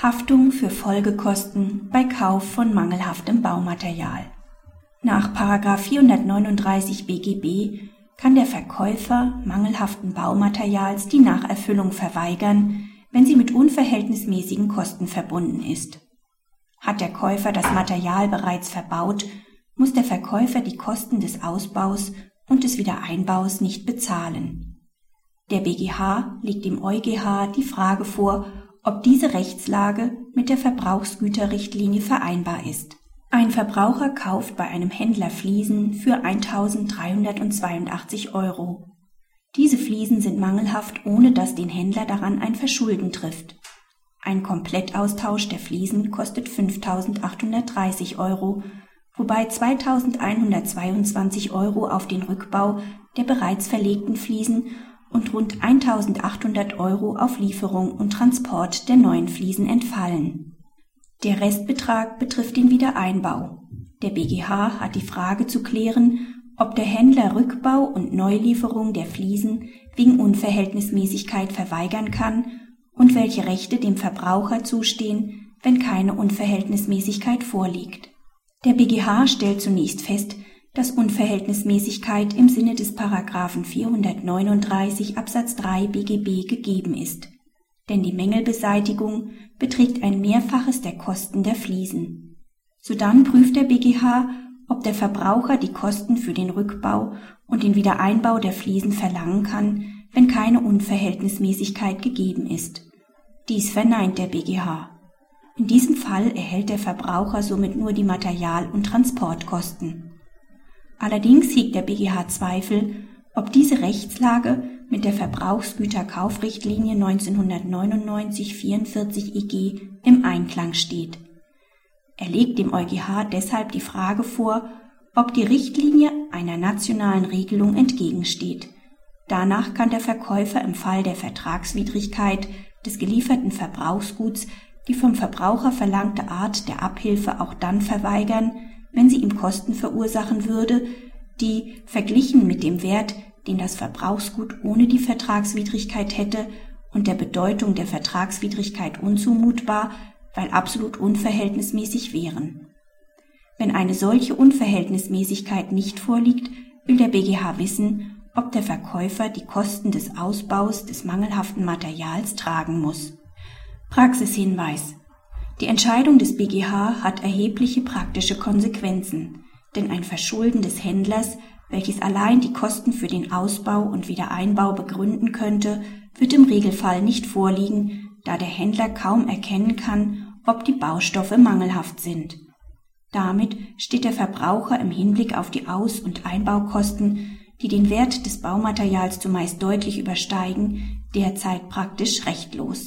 Haftung für Folgekosten bei Kauf von mangelhaftem Baumaterial. Nach 439 BGB kann der Verkäufer mangelhaften Baumaterials die Nacherfüllung verweigern, wenn sie mit unverhältnismäßigen Kosten verbunden ist. Hat der Käufer das Material bereits verbaut, muss der Verkäufer die Kosten des Ausbaus und des Wiedereinbaus nicht bezahlen. Der BGH legt dem EuGH die Frage vor, ob diese Rechtslage mit der Verbrauchsgüterrichtlinie vereinbar ist. Ein Verbraucher kauft bei einem Händler Fliesen für 1382 Euro. Diese Fliesen sind mangelhaft, ohne dass den Händler daran ein Verschulden trifft. Ein Komplettaustausch der Fliesen kostet 5830 Euro, wobei 2122 Euro auf den Rückbau der bereits verlegten Fliesen und rund 1800 Euro auf Lieferung und Transport der neuen Fliesen entfallen. Der Restbetrag betrifft den Wiedereinbau. Der BGH hat die Frage zu klären, ob der Händler Rückbau und Neulieferung der Fliesen wegen Unverhältnismäßigkeit verweigern kann und welche Rechte dem Verbraucher zustehen, wenn keine Unverhältnismäßigkeit vorliegt. Der BGH stellt zunächst fest, dass Unverhältnismäßigkeit im Sinne des Paragraphen 439 Absatz 3 BGB gegeben ist, denn die Mängelbeseitigung beträgt ein Mehrfaches der Kosten der Fliesen. Sodann prüft der BGH, ob der Verbraucher die Kosten für den Rückbau und den Wiedereinbau der Fliesen verlangen kann, wenn keine Unverhältnismäßigkeit gegeben ist. Dies verneint der BGH. In diesem Fall erhält der Verbraucher somit nur die Material- und Transportkosten. Allerdings hegt der BGH Zweifel, ob diese Rechtslage mit der Verbrauchsgüterkaufrichtlinie 1999-44 EG im Einklang steht. Er legt dem EuGH deshalb die Frage vor, ob die Richtlinie einer nationalen Regelung entgegensteht. Danach kann der Verkäufer im Fall der Vertragswidrigkeit des gelieferten Verbrauchsguts die vom Verbraucher verlangte Art der Abhilfe auch dann verweigern, wenn sie ihm Kosten verursachen würde, die, verglichen mit dem Wert, den das Verbrauchsgut ohne die Vertragswidrigkeit hätte und der Bedeutung der Vertragswidrigkeit unzumutbar, weil absolut unverhältnismäßig wären. Wenn eine solche Unverhältnismäßigkeit nicht vorliegt, will der BGH wissen, ob der Verkäufer die Kosten des Ausbaus des mangelhaften Materials tragen muss. Praxishinweis die Entscheidung des BGH hat erhebliche praktische Konsequenzen, denn ein Verschulden des Händlers, welches allein die Kosten für den Ausbau und Wiedereinbau begründen könnte, wird im Regelfall nicht vorliegen, da der Händler kaum erkennen kann, ob die Baustoffe mangelhaft sind. Damit steht der Verbraucher im Hinblick auf die Aus- und Einbaukosten, die den Wert des Baumaterials zumeist deutlich übersteigen, derzeit praktisch rechtlos